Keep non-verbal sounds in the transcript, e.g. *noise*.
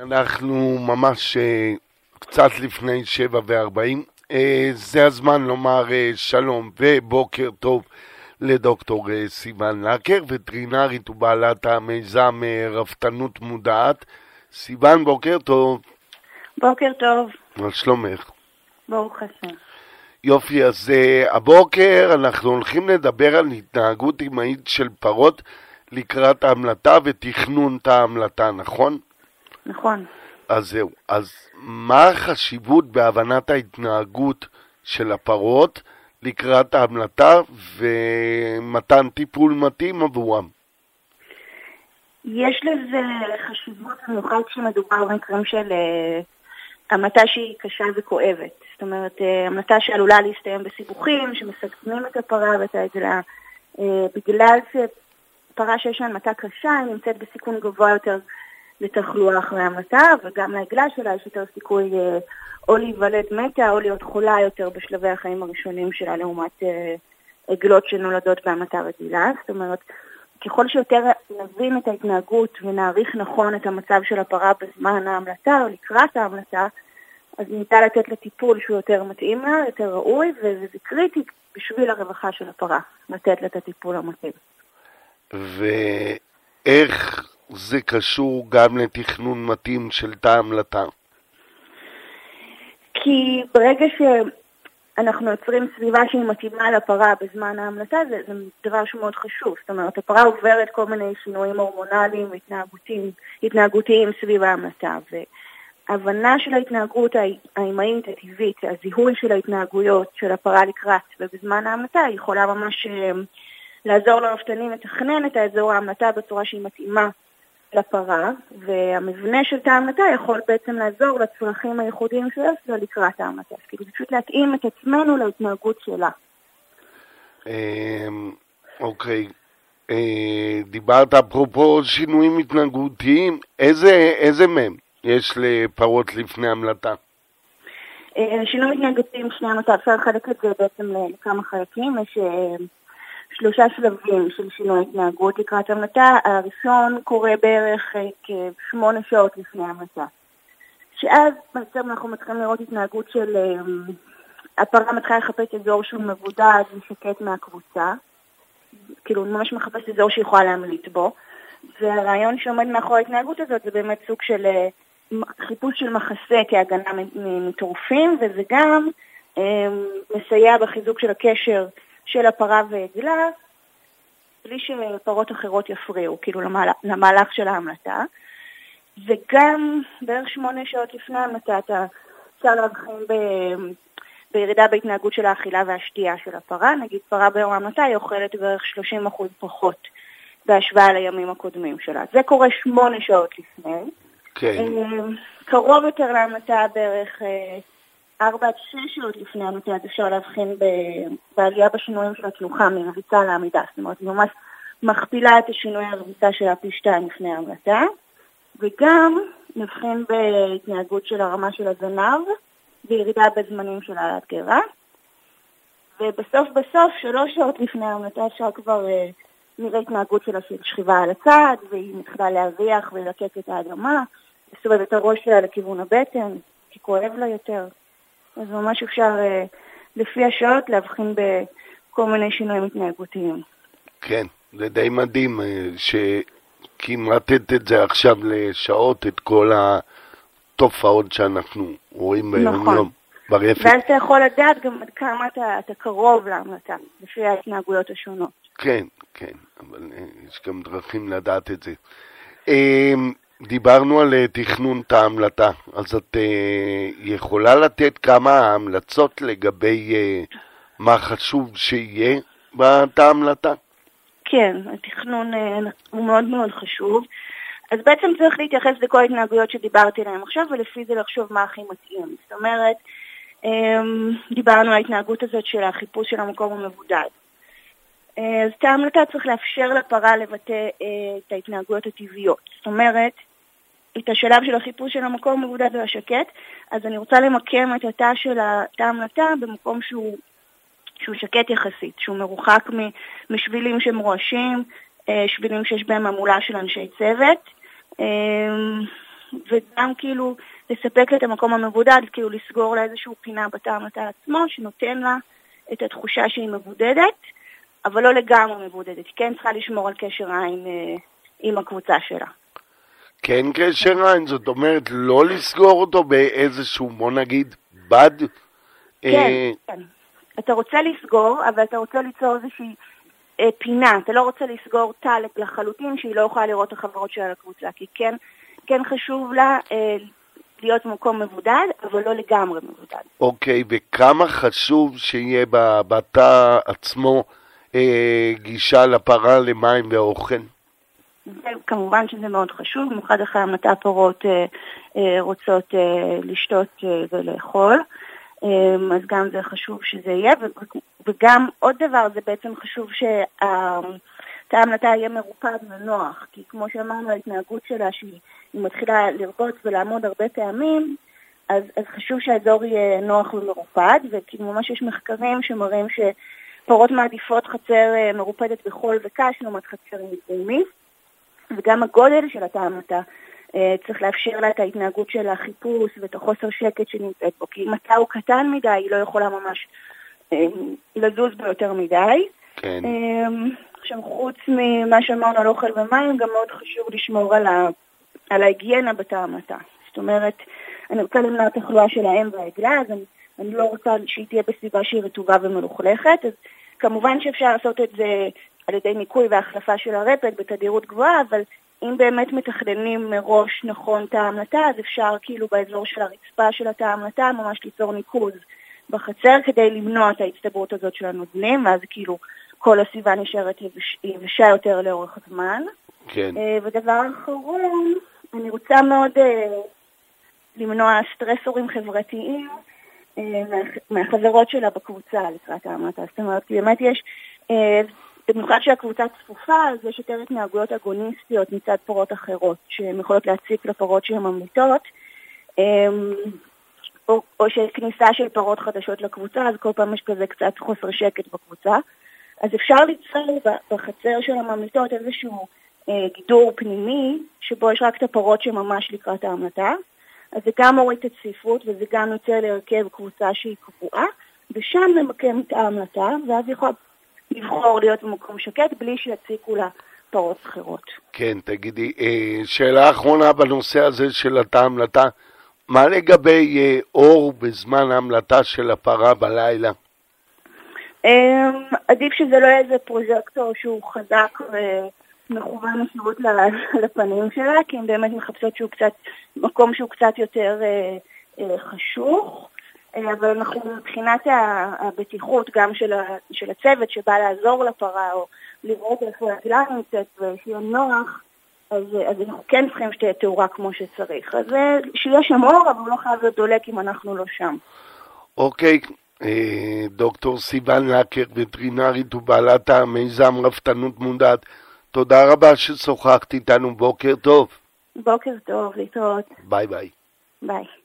אנחנו ממש אה, קצת לפני שבע וארבעים. אה, זה הזמן לומר אה, שלום ובוקר טוב לדוקטור סיוון לקר, וטרינרית ובעלת המיזם רפתנות מודעת. סיוון, בוקר טוב. בוקר טוב. מה שלומך? ברוך השם. יופי, אז הבוקר אנחנו הולכים לדבר על התנהגות אמהית של פרות לקראת ההמלטה ותכנון את ההמלטה, נכון? נכון. אז זהו. אז מה החשיבות בהבנת ההתנהגות של הפרות לקראת ההמלטה ומתן טיפול מתאים עבורם? יש לזה חשיבות במיוחד כשמדובר במקרים של uh, המתה שהיא קשה וכואבת. זאת אומרת, uh, המתה שעלולה להסתיים בסיבוכים, שמסכנים את הפרה ואת העגלה, uh, בגלל שפרה שיש לה המתה קשה, היא נמצאת בסיכון גבוה יותר לתחלואה אחרי המתה, וגם לעגלה שלה יש יותר סיכוי אה, או להיוולד מתה או להיות חולה יותר בשלבי החיים הראשונים שלה לעומת אה, עגלות שנולדות בהמתה רגילה. זאת אומרת, ככל שיותר נבין את ההתנהגות ונעריך נכון את המצב של הפרה בזמן ההמלטה או לקראת ההמלטה, אז ניתן לתת לה טיפול שהוא יותר מתאים לה, יותר ראוי, וזה קריטי בשביל הרווחה של הפרה, לתת לה את הטיפול המתאים. ואיך זה קשור גם לתכנון מתאים של תא המלטה? כי ברגע שאנחנו יוצרים סביבה שהיא מתאימה לפרה בזמן ההמלטה, זה, זה דבר שמאוד חשוב. זאת אומרת, הפרה עוברת כל מיני שינויים הורמונליים והתנהגותיים התנהגותיים סביב ההמלטה. והבנה של ההתנהגות האימהית הטבעית, הזיהוי של ההתנהגויות של הפרה לקראת ובזמן ההמלטה, יכולה ממש אה, לעזור לרפתנים לתכנן את האזור ההמלטה בצורה שהיא מתאימה לפרה, והמבנה של תא המלטה יכול בעצם לעזור לצרכים הייחודיים שיש לה לקראת ההמלטה. כאילו פשוט להתאים את עצמנו להתנהגות שלה. אמ, אוקיי. אה, דיברת אפרופו שינויים התנהגותיים, איזה, איזה מהם יש לפרות לפני המלטה? אה, שינויים התנהגותיים לפני המלטה, אפשר לחלק את זה בעצם לכמה חלקים. יש אה, שלושה שלבים של שינוי התנהגות לקראת המלטה. הראשון קורה בערך אה, כשמונה שעות לפני המלטה. שאז בעצם אנחנו מתחילים לראות התנהגות של... אה, הפרה מתחילה לחפש אזור שהוא מבודד ושקט מהקבוצה. כאילו, ממש מחפש אזור שהיא יכולה להמליט בו. והרעיון שעומד מאחורי ההתנהגות הזאת זה באמת סוג של אה, חיפוש של מחסה כהגנה מטורפים, וזה גם מסייע בחיזוק של הקשר של הפרה ועגלה, בלי שפרות אחרות יפריעו, כאילו למהלך, למהלך של ההמלטה. וגם בערך שמונה שעות לפני ההמלטה אתה אפשר להבחין ב... בירידה בהתנהגות של האכילה והשתייה של הפרה. נגיד פרה ביום ההמלטה היא אוכלת בערך 30% פחות בהשוואה לימים הקודמים שלה. זה קורה שמונה שעות לפני. כן. Okay. קרוב יותר להמלטה בערך אה, ארבע עד שש שעות לפני המתינת אפשר להבחין בעלייה בשינויים של התנוחה מרביצה לעמידה. זאת אומרת, היא ממש מכפילה את השינוי הרביצה שלה פי שתיים לפני ההמלטה. וגם נבחין בהתנהגות של הרמה של הזנב, בירידה בזמנים של העלת גרה. ובסוף בסוף, שלוש שעות לפני ההמלטה אפשר כבר אה, נראה התנהגות של שכיבה על הצד, והיא מתחילה להריח ולקק את האדמה, לסובב את הראש שלה לכיוון הבטן, כי כואב לה יותר. אז ממש אפשר אה, לפי השעות להבחין בכל מיני שינויים התנהגותיים. כן, זה די מדהים אה, שכמעט את זה עכשיו לשעות, את כל התופעות שאנחנו רואים ביום נכון. יום. ברפת. ואז אתה יכול לדעת גם עד כמה אתה, אתה קרוב להמלטה, לפי ההתנהגויות השונות. כן, כן, אבל אה, יש גם דרכים לדעת את זה. דיברנו על אה, תכנון תא המלטה, אז את uh, יכולה לתת כמה המלצות לגבי uh, מה חשוב שיהיה בתא המלטה? כן, התכנון הוא מאוד מאוד חשוב. אז בעצם צריך להתייחס לכל ההתנהגויות שדיברתי עליהן עכשיו, ולפי זה לחשוב מה הכי מתאים. זאת אומרת, um, דיברנו על ההתנהגות הזאת של החיפוש של המקום המבודד. אז תא המלטה צריך לאפשר לפרה לבטא את ההתנהגויות הטבעיות. זאת אומרת, את השלב של החיפוש של המקום מבודד והשקט, אז אני רוצה למקם את התא של התא המלטה במקום שהוא, שהוא שקט יחסית, שהוא מרוחק משבילים שמרועשים, אה, שבילים שיש בהם המולה של אנשי צוות. אה, וגם כאילו לספק את המקום המבודד, כאילו לסגור לה איזושהי פינה בתא המטה עצמו, שנותן לה את התחושה שהיא מבודדת, אבל לא לגמרי מבודדת. היא כן צריכה לשמור על קשר עין אה, עם הקבוצה שלה. כן קשר עין, זאת אומרת לא לסגור אותו באיזשהו, בוא נגיד, בד? כן, אה... כן. אתה רוצה לסגור, אבל אתה רוצה ליצור איזושהי אה, פינה. אתה לא רוצה לסגור תא לחלוטין שהיא לא יכולה לראות את החברות שלה לקבוצה, כי כן, כן חשוב לה אה, להיות במקום מבודד, אבל לא לגמרי מבודד. אוקיי, וכמה חשוב שיהיה בתא עצמו אה, גישה לפרה למים ואוכל? כמובן שזה מאוד חשוב, במיוחד אחרי המתה הפרות אה, אה, רוצות אה, לשתות אה, ולאכול. אה, אז גם זה חשוב שזה יהיה, וגם עוד דבר, זה בעצם חשוב שהתא המלטה יהיה מרופד ונוח, כי כמו שאמרנו, ההתנהגות שלה, שהיא מתחילה לרבוץ ולעמוד הרבה פעמים, אז, אז חשוב שהאזור יהיה נוח ומרופד, וכי ממש יש מחקרים שמראים שפרות מעדיפות חצר אה, מרופדת בחול וקש לעומת חצר עם וגם הגודל של התא המלטה אה, צריך לאפשר לה את ההתנהגות של החיפוש ואת החוסר שקט שנמצאת בו, כי אם התא הוא קטן מדי, היא לא יכולה ממש אה, לזוז בו יותר מדי. כן. עכשיו, חוץ ממה שאמרנו על אוכל ומים, גם מאוד חשוב לשמור על, ה, על ההיגיינה בתא המתה. זאת אומרת, אני רוצה למנוע תחלואה של האם והעגלה, אז אני, אני לא רוצה שהיא תהיה בסביבה שהיא רטובה ומלוכלכת, אז כמובן שאפשר לעשות את זה על ידי ניקוי והחלפה של הרפד בתדירות גבוהה, אבל אם באמת מתכננים מראש נכון תא המלטה, אז אפשר כאילו באזור של הרצפה של התא המלטה ממש ליצור ניקוז בחצר כדי למנוע את ההצטברות הזאת של הנוזלים, ואז כאילו כל הסביבה נשארת יבשה יותר לאורך הזמן. כן. אה, ודבר אחרון, אני רוצה מאוד אה, למנוע סטרסורים חברתיים אה, מהחברות שלה בקבוצה לקראת ההמלטה. זאת אומרת, באמת יש, במיוחד שהקבוצה צפופה, אז יש יותר התנהגויות אגוניסטיות מצד פרות אחרות, שהן יכולות להציק לפרות שהן ממליטות. או, או שכניסה של פרות חדשות לקבוצה, אז כל פעם יש כזה קצת חוסר שקט בקבוצה. אז אפשר ליצור בחצר של הממליטות איזשהו אה, גידור פנימי, שבו יש רק את הפרות שממש לקראת ההמלטה. אז זה גם מוריד את הצפיפות וזה גם יוצר להרכב קבוצה שהיא קבועה, ושם נמקם את ההמלטה, ואז יכול לבחור להיות במקום שקט בלי שיציקו לה פרות אחרות. כן, תגידי, אה, שאלה אחרונה בנושא הזה של התא המלטה, מה לגבי אה, אור בזמן ההמלטה של הפרה בלילה? אמ, עדיף שזה לא יהיה איזה פרוז'קטור שהוא חזק ומכוון ישירות *laughs* לפנים שלה, כי הן באמת מחפשות שהוא קצת, מקום שהוא קצת יותר אה, חשוך. אה, אבל אנחנו מבחינת הבטיחות גם של, של הצוות שבא לעזור לפרה או לראות איך הרגלה נמצאת ושיהיה נוח, אז, אז אנחנו כן צריכים שתהיה תאורה כמו שצריך. אז שיהיה שם אור, אבל הוא לא חייב להיות דולק אם אנחנו לא שם. אוקיי, אה, דוקטור סיוון לקר, וטרינרית ובעלת המיזם רפתנות מודעת. תודה רבה ששוחחת איתנו, בוקר טוב. בוקר טוב, להתראות. ביי ביי. ביי.